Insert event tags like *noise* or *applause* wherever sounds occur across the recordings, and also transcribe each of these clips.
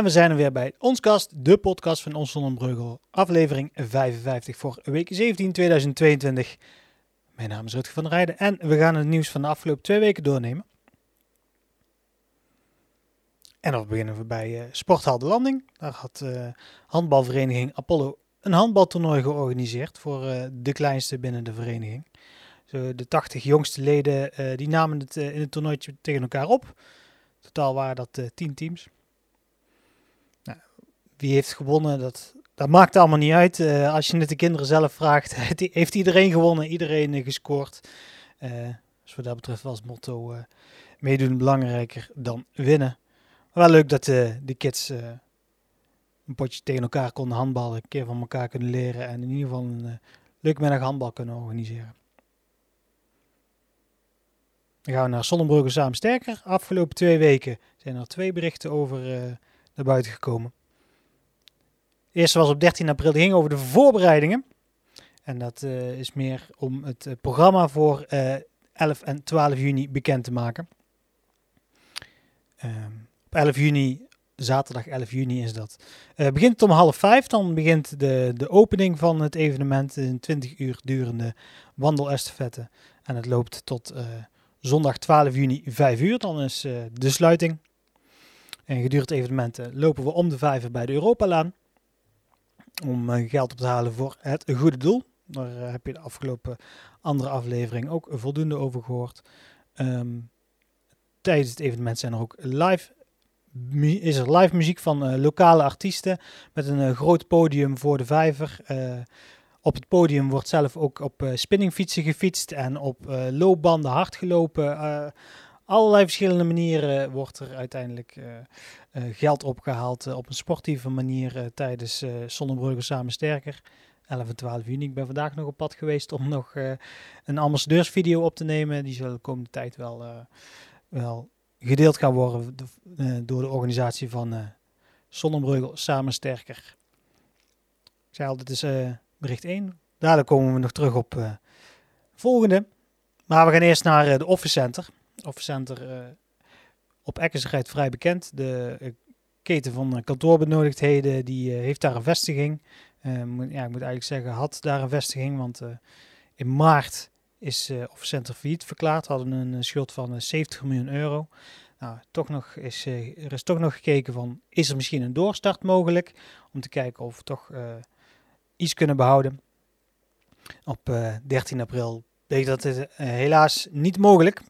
En we zijn er weer bij Onskast, de podcast van Ons Breugel, aflevering 55 voor week 17 2022. Mijn naam is Rutger van der Rijden en we gaan het nieuws van de afgelopen twee weken doornemen. En dan beginnen we bij uh, Sporthal de Landing. Daar had uh, handbalvereniging Apollo een handbaltoernooi georganiseerd voor uh, de kleinste binnen de vereniging. Zo, de 80 jongste leden die namen het in het toernooitje tegen elkaar op. Totaal waren dat 10 teams wie heeft gewonnen, dat, dat maakt allemaal niet uit. Uh, als je het de kinderen zelf vraagt, *laughs* heeft iedereen gewonnen, iedereen uh, gescoord. Uh, dus wat dat betreft was motto meedoen belangrijker dan winnen. Wel leuk dat de kids een potje tegen elkaar konden handballen, een keer van elkaar kunnen leren en in ieder geval een leuk middag handbal kunnen organiseren. Dan gaan we naar Sonnenbrugge samen sterker. Afgelopen twee weken zijn er twee berichten over naar buiten gekomen. De eerste was op 13 april, die ging over de voorbereidingen. En dat uh, is meer om het uh, programma voor uh, eh, 11 en 12 juni bekend te maken. Um, op 11 juni, zaterdag 11 juni is dat. begint om half vijf, dan begint de, de opening van het evenement. Een 20 uur durende wandelestafette. En het loopt tot zondag 12 juni 5 uur, dan is de sluiting. En gedurende het evenement lopen we om de vijver bij de Europalaan om eh, geld op te halen voor het goede doel. Daar eh, heb je de afgelopen andere aflevering ook voldoende over gehoord. Ehm, tijdens het evenement zijn er ook live, is er live muziek van uh, lokale artiesten met een groot podium voor de vijver. Op het podium wordt zelf ook op spinningfietsen gefietst en op loopbanden hard gelopen allerlei verschillende manieren wordt er uiteindelijk uh, uh, geld opgehaald uh, op een sportieve manier tijdens uh, Sonnenbrugge Samen Sterker. 11 en 12 juni. Ik ben vandaag nog op pad geweest om nog een ambassadeursvideo op te nemen. Die zal de komende tijd wel, wel gedeeld gaan worden door de organisatie van uh, Sonnenbrugge Samen Sterker. Ik zei al, dit is bericht 1. Daarna komen we nog terug op volgende. Maar we gaan eerst naar de Office Center. Office Center uh, op Eckensigheid vrij bekend. De uh, keten van uh, kantoorbenodigdheden die heeft daar een vestiging. Moet, ja, ik moet eigenlijk zeggen, had daar een vestiging, want in maart is Office Center failliet verklaard. Hadden een schuld van 70 miljoen euro. Nou, toch nog is, er is toch nog gekeken van, is er misschien een doorstart mogelijk? Om te kijken of we toch iets kunnen behouden. Op 13 april bleek dat het helaas niet mogelijk.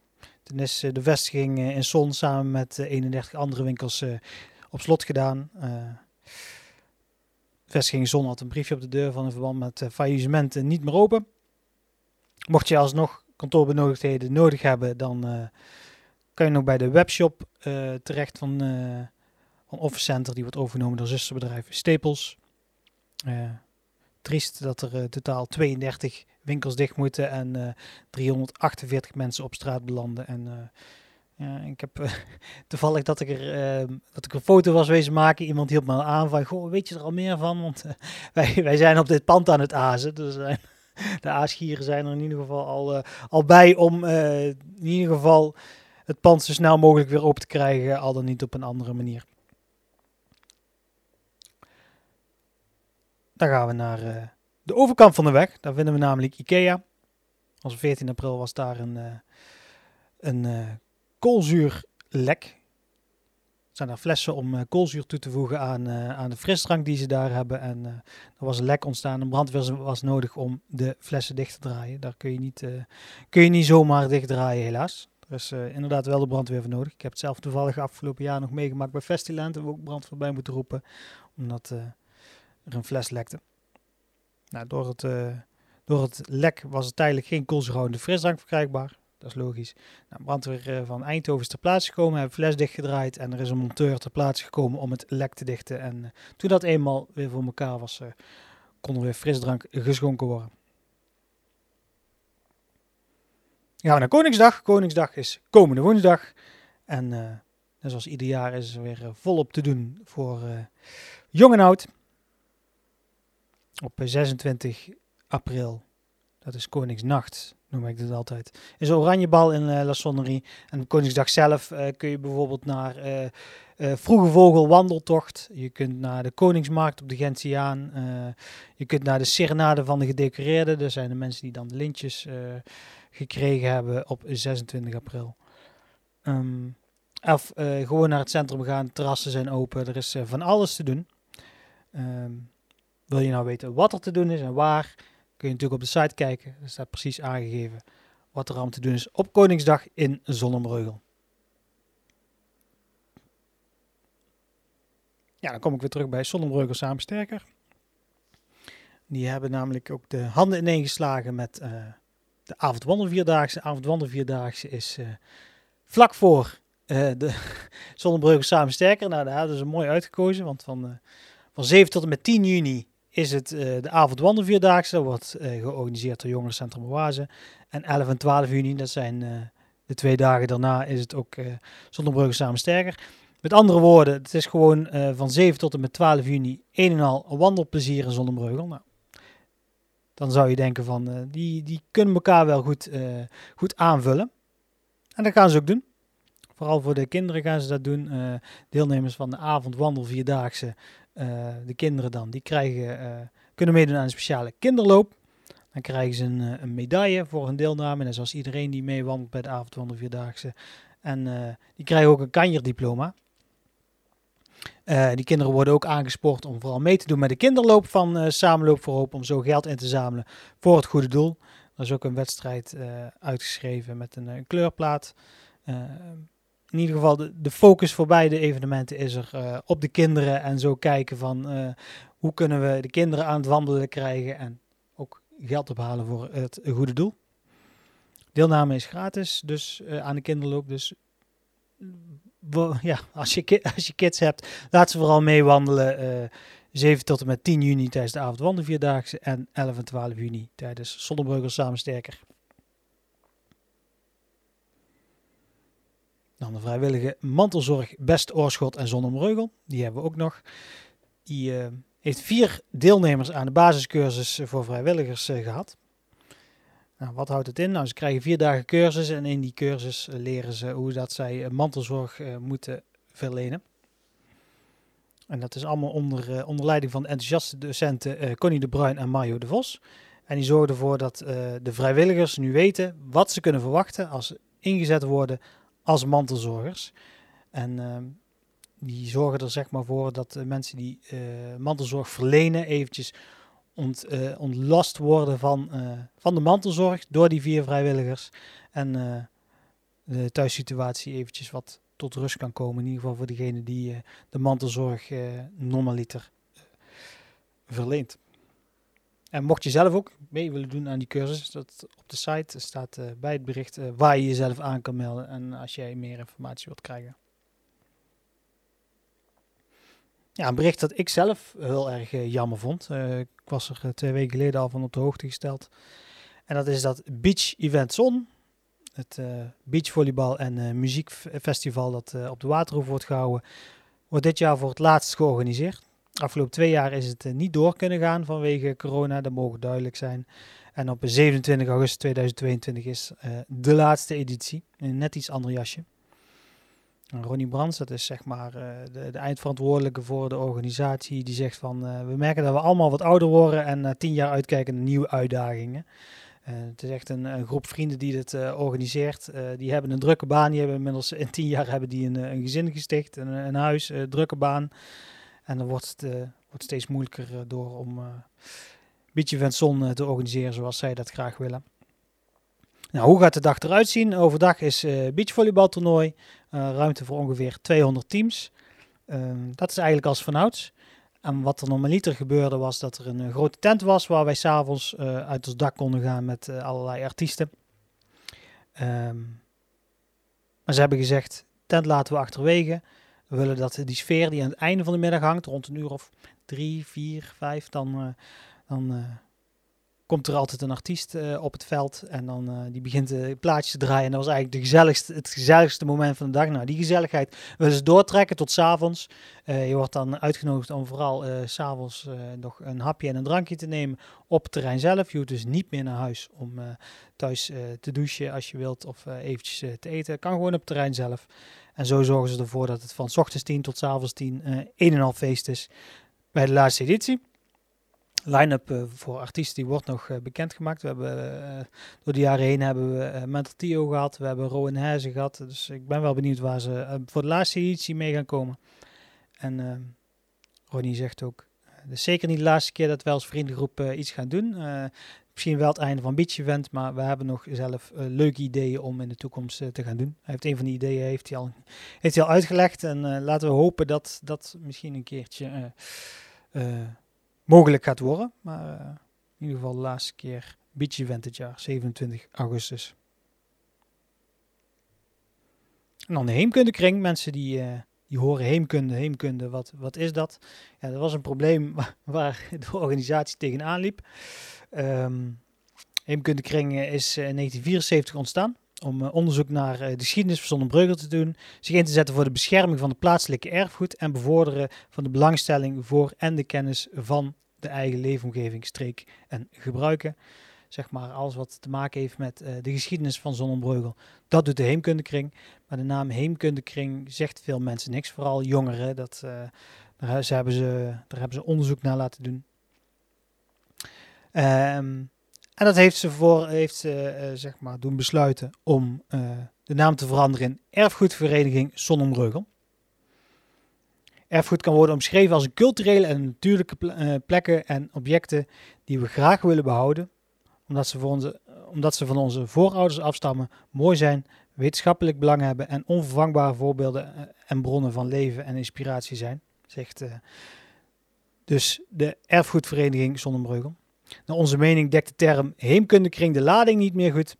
Toen is eh, de vestiging eh, in Zon samen met 31 eh, andere winkels op slot gedaan. Vestiging Zon had een briefje op de deur van in verband met faillissementen niet meer open. Mocht je alsnog kantoorbenodigdheden nodig hebben, dan kan je nog bij de webshop terecht van, van Office Center. Die wordt overgenomen door zusterbedrijf Staples. Triest dat er totaal 32 winkels dicht moeten en uh, eh, 348 mensen op straat belanden. En uh, ja, ik heb *laughs* toevallig dat ik, er, dat ik een foto was wezen maken. Iemand hield me aan van, goh, weet je er al meer van? Want *laughs* wij, wij zijn op dit pand aan het azen. Dus *laughs* de aasgieren zijn er in ieder geval al, al bij om in ieder geval het pand zo snel mogelijk weer open te krijgen, al dan niet op een andere manier. Dan gaan we naar de overkant van de weg, daar vinden we namelijk Ikea. Als 14 april was daar een, uh, een uh, koolzuurlek. Er zijn daar flessen om koolzuur toe te voegen aan, aan de frisdrank die ze daar hebben. En er was een lek ontstaan. Een brandweer was nodig om de flessen dicht te draaien. Daar kun je niet, kun je niet zomaar dicht draaien, helaas. Er is inderdaad wel de brandweer voor nodig. Ik heb het zelf toevallig afgelopen jaar nog meegemaakt bij Festiland. Hebben we ook brandweer bij moeten roepen. Omdat er een fles lekte. Nou, door, het, uh, door het lek was er tijdelijk geen koolzuurhoudende frisdrank verkrijgbaar. Dat is logisch. Nou, brandweer uh, van Eindhoven is ter plaatse gekomen, hebben fles dichtgedraaid en er is een monteur ter plaatse gekomen om het lek te dichten. En uh, toen dat eenmaal weer voor elkaar was, kon er weer frisdrank geschonken worden. Ja, naar Koningsdag. Koningsdag is komende woensdag. En zoals ieder jaar is er weer volop te doen voor jong en oud. Op 26 april Dat is Koningsnacht, noem ik dit altijd. Is oranjebal in La Sonnerie. En Koningsdag zelf kun je bijvoorbeeld naar Vroege Vogel Wandeltocht. Je kunt naar de Koningsmarkt op de Gentiaan. je kunt naar de Serenade van de Gedecoreerden. Dat zijn de mensen die dan de lintjes gekregen hebben op 26 april. Ehm, of gewoon naar het centrum gaan, terrassen zijn open, er is van alles te doen. Ehm, wil je nou weten wat er te doen is en waar, kun je natuurlijk op de site kijken. Er staat precies aangegeven wat er allemaal te doen is op Koningsdag in Zonnebreugel. Ja, dan kom ik weer terug bij Zonnebreugel Samen Sterker. Die hebben namelijk ook de handen ineengeslagen met uh, de avondwandelvierdaagse. Avondwandelvierdaagse is uh, vlak voor uh, de *laughs* Zonnebreugel Samen Sterker. Nou, daar hebben ze mooi uitgekozen, want van, van 7 tot en met 10 juni is het uh, de avondwandelvierdaagse. Dat wordt uh, georganiseerd door Jongerencentrum Oase. En 11 en 12 juni, dat zijn uh, de twee dagen daarna, is het ook Zonderbrugge Samen Sterker. Met andere woorden, het is gewoon van 7 tot en met 12 juni een en al wandelplezier in Zonnebreugel. Nou, dan zou je denken van, die, die kunnen elkaar wel goed, goed aanvullen. En dat gaan ze ook doen. Vooral voor de kinderen gaan ze dat doen. deelnemers van de avondwandelvierdaagse uh, de kinderen dan, die krijgen, uh, kunnen meedoen aan een speciale kinderloop. Dan krijgen ze een, eh, een, medaille voor hun deelname. En zoals iedereen die meewandelt bij de avondwandel vierdaagse. En die krijgen ook een kanjerdiploma. die kinderen worden ook aangespoord om vooral mee te doen met de kinderloop van Samenloop voor Hoop. Om zo geld in te zamelen voor het goede doel. Er is ook een wedstrijd uitgeschreven met een, een kleurplaat in ieder geval de, de focus voor beide evenementen is er uh, op de kinderen en zo kijken van uh, hoe kunnen we de kinderen aan het wandelen krijgen en ook geld ophalen voor het goede doel. Deelname is gratis, dus uh, aan de kinderloop. Dus ja, als je, als je kids hebt, laat ze vooral meewandelen. 7 tot en met 10 juni tijdens de avondwandelvierdaagse en 11 en 12 juni tijdens Zonnebreugel Samen Sterker. Dan de vrijwillige mantelzorg Best Oorschot en Zonnemreugel. Die hebben we ook nog. Die uh, heeft vier deelnemers aan de basiscursus voor vrijwilligers uh, gehad. Nou, wat houdt het in? Nou, ze krijgen vier dagen cursus en in die cursus leren ze hoe dat zij mantelzorg moeten verlenen. En dat is allemaal onder, onder leiding van de enthousiaste docenten Connie de Bruin en Mario de Vos. En die zorgen ervoor dat de vrijwilligers nu weten wat ze kunnen verwachten als ze ingezet worden als mantelzorgers. En ehm, die zorgen er zeg maar voor dat mensen die uh, mantelzorg verlenen eventjes ont, uh, ontlast worden van, uh, van de mantelzorg door die vier vrijwilligers. En de thuissituatie eventjes wat tot rust kan komen. In ieder geval voor degene die de mantelzorg normaliter verleent. En mocht je zelf ook mee willen doen aan die cursus, dat op de site staat uh, bij het bericht uh, waar je jezelf aan kan melden en als jij meer informatie wilt krijgen. Ja, een bericht dat ik zelf heel erg uh, jammer vond. ik was er twee weken geleden al van op de hoogte gesteld. En dat is dat Beach Event Zon, het beachvolleybal en muziekfestival dat op de Waterhoef wordt gehouden, wordt dit jaar voor het laatst georganiseerd afgelopen twee jaar is het eh, niet door kunnen gaan vanwege corona, dat mogen duidelijk zijn. En op 27 augustus 2022 is uh, de laatste editie, in een net iets ander jasje. Ronnie Brands, dat is zeg maar uh, de, de, eindverantwoordelijke voor de organisatie, die zegt van we merken dat we allemaal wat ouder worden en na tien jaar uitkijken naar nieuwe uitdagingen. het is echt een, een, groep vrienden die dit organiseert. die hebben een drukke baan, die hebben inmiddels in tien jaar hebben die een, een gezin gesticht, een, een huis, drukke baan. En dan wordt het uh, wordt steeds moeilijker uh, door om uh, Beach Event Zon te organiseren zoals zij dat graag willen. Nou, hoe gaat de dag eruit zien? Overdag is beachvolleybaltoernooi. ruimte voor ongeveer 200 teams. Ehm, dat is eigenlijk als vanouds. En wat er normaliter gebeurde was dat er een grote tent was waar wij s'avonds uit ons dak konden gaan met allerlei artiesten. Um, maar ze hebben gezegd, tent laten we achterwege. We willen dat die sfeer die aan het einde van de middag hangt, rond een uur of drie, vier, vijf, dan, uh, dan uh, komt er altijd een artiest op het veld. En dan die begint de plaatjes te draaien. En dat was eigenlijk de gezelligste, het gezelligste moment van de dag. Nou, die gezelligheid willen ze doortrekken tot s'avonds. Je wordt dan uitgenodigd om vooral uh, s'avonds nog een hapje en een drankje te nemen op het terrein zelf. Je hoeft dus niet meer naar huis om thuis te douchen als je wilt of eventjes te eten. Kan gewoon op het terrein zelf. En zo zorgen ze ervoor dat het van s ochtends 10 tot s avonds 10 een en half feest is bij de laatste editie. Line-up voor artiesten die wordt nog bekendgemaakt. We hebben door de jaren heen hebben we Mental Tio gehad, we hebben Rowan Herzen gehad. Dus ik ben wel benieuwd waar ze voor de laatste editie mee gaan komen. En Ronnie zegt ook, eh, het is zeker niet de laatste keer dat wij als vriendengroep uh, iets gaan doen. Uh, misschien wel het einde van Beach Event, maar we hebben nog zelf leuke ideeën om in de toekomst te gaan doen. Hij heeft een van die ideeën heeft hij al, heeft hij al uitgelegd en laten we hopen dat dat misschien een keertje mogelijk gaat worden. Maar in ieder geval de laatste keer Beach Event dit jaar, 27 augustus. En dan de Heemkundekring, mensen die die horen heemkunde, heemkunde, wat, wat is dat? Ja, dat was een probleem *laughs* waar, de organisatie tegenaan liep. Um, Heemkundekring is in 1974 ontstaan om uh, onderzoek naar uh, de geschiedenis van Zonnebreugel te doen, zich in te zetten voor de bescherming van het plaatselijke erfgoed en bevorderen van de belangstelling voor en de kennis van de eigen leefomgeving, streek en gebruiken zeg maar, alles wat te maken heeft met uh, de geschiedenis van Zonnebreugel. Dat doet de Heemkundekring. Maar de naam Heemkundekring zegt veel mensen niks, vooral jongeren. Dat, uh, daar, hebben ze, daar hebben ze onderzoek naar laten doen. Um, en dat heeft ze, voor, heeft ze uh, zeg maar, doen besluiten om de naam te veranderen in Erfgoedvereniging Zonnebreugel. Erfgoed kan worden omschreven als culturele en natuurlijke plekken en objecten die we graag willen behouden, omdat ze, onze, omdat ze van onze voorouders afstammen, mooi zijn, wetenschappelijk belang hebben en onvervangbare voorbeelden eh, en bronnen van leven en inspiratie zijn, zegt uh, dus de erfgoedvereniging Zonnebreugel. Naar onze mening dekt de term heemkundekring de lading niet meer goed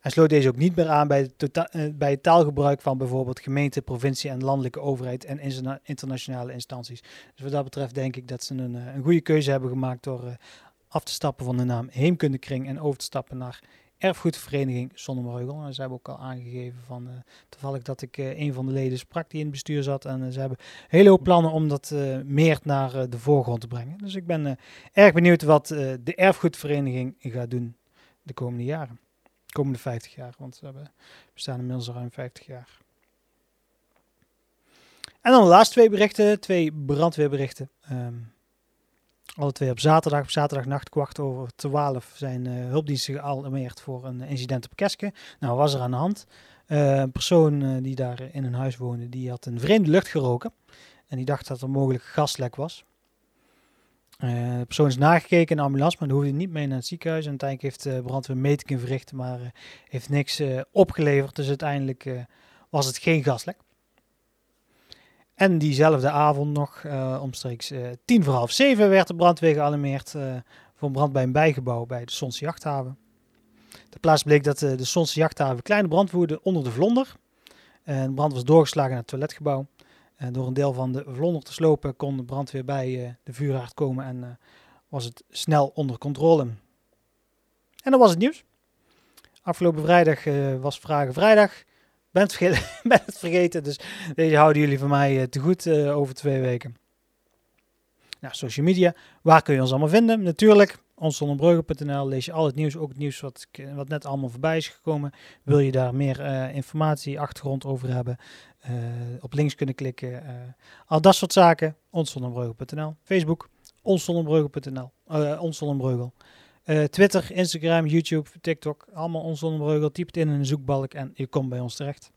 en sloot deze ook niet meer aan bij, tota-, eh, bij het taalgebruik van bijvoorbeeld gemeente, provincie en landelijke overheid en internationale instanties. Dus wat dat betreft denk ik dat ze een, een goede keuze hebben gemaakt door af te stappen van de naam Heemkundekring en over te stappen naar Erfgoedvereniging Zonnebreugel. En ze hebben ook al aangegeven van, uh, toevallig dat ik uh, een van de leden sprak die in het bestuur zat. En uh, ze hebben hele hoop plannen om dat meer naar de voorgrond te brengen. Dus ik ben erg benieuwd wat de Erfgoedvereniging gaat doen de komende jaren. De komende 50 jaar, want we, hebben, we bestaan inmiddels ruim 50 jaar. En dan de laatste twee berichten, twee brandweerberichten. Um, alle twee op zaterdag. Op zaterdagnacht kwart over twaalf zijn uh, hulpdiensten gealarmeerd voor een incident op Keske. Nou, was er aan de hand? Uh, een persoon uh, die daar in een huis woonde, die had een vreemde lucht geroken. En die dacht dat er mogelijk gaslek was. de persoon is nagekeken in de ambulance, maar hoefde niet mee naar het ziekenhuis. En uiteindelijk heeft de brandweer metingen verricht, maar heeft niks opgeleverd. Dus uiteindelijk was het geen gaslek. En diezelfde avond nog, uh, omstreeks uh, tien voor half zeven, werd de brandweer gealarmeerd uh, voor een brand bij een bijgebouw bij de Sonse Jachthaven. Ter plaats bleek dat de Sonse Jachthaven kleine brand woedde onder de vlonder. En de brand was doorgeslagen naar het toiletgebouw. En door een deel van de vlonder te slopen kon de brandweer bij de vuurhaard komen en was het snel onder controle. En dat was het nieuws. Afgelopen vrijdag was Vragen Vrijdag ben het, vergeten, *laughs* ben het vergeten, dus deze houden jullie van mij uh, te goed uh, over twee weken. Nou, social media, waar kun je ons allemaal vinden? Natuurlijk, onszonderbruggen.nl lees je al het nieuws, ook het nieuws wat, wat net allemaal voorbij is gekomen. Wil je daar meer uh, informatie, achtergrond over hebben, op links kunnen klikken, al dat soort zaken, onszonderbruggen.nl. Facebook, onszonderbruggen.nl, onszonderbreugel. Uh, Twitter, Instagram, YouTube, TikTok, allemaal ons zonnebreugel. Typ het in een zoekbalk en je komt bij ons terecht.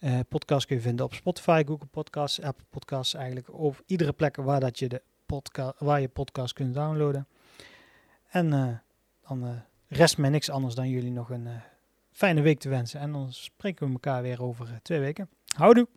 Uh, podcast kun je vinden op Spotify, Google Podcasts, Apple Podcasts, eigenlijk op iedere plek waar, dat je, de podcast, waar je podcast kunt downloaden. En uh, dan rest mij niks anders dan jullie nog een fijne week te wensen. En dan spreken we elkaar weer over twee weken. Houdoe!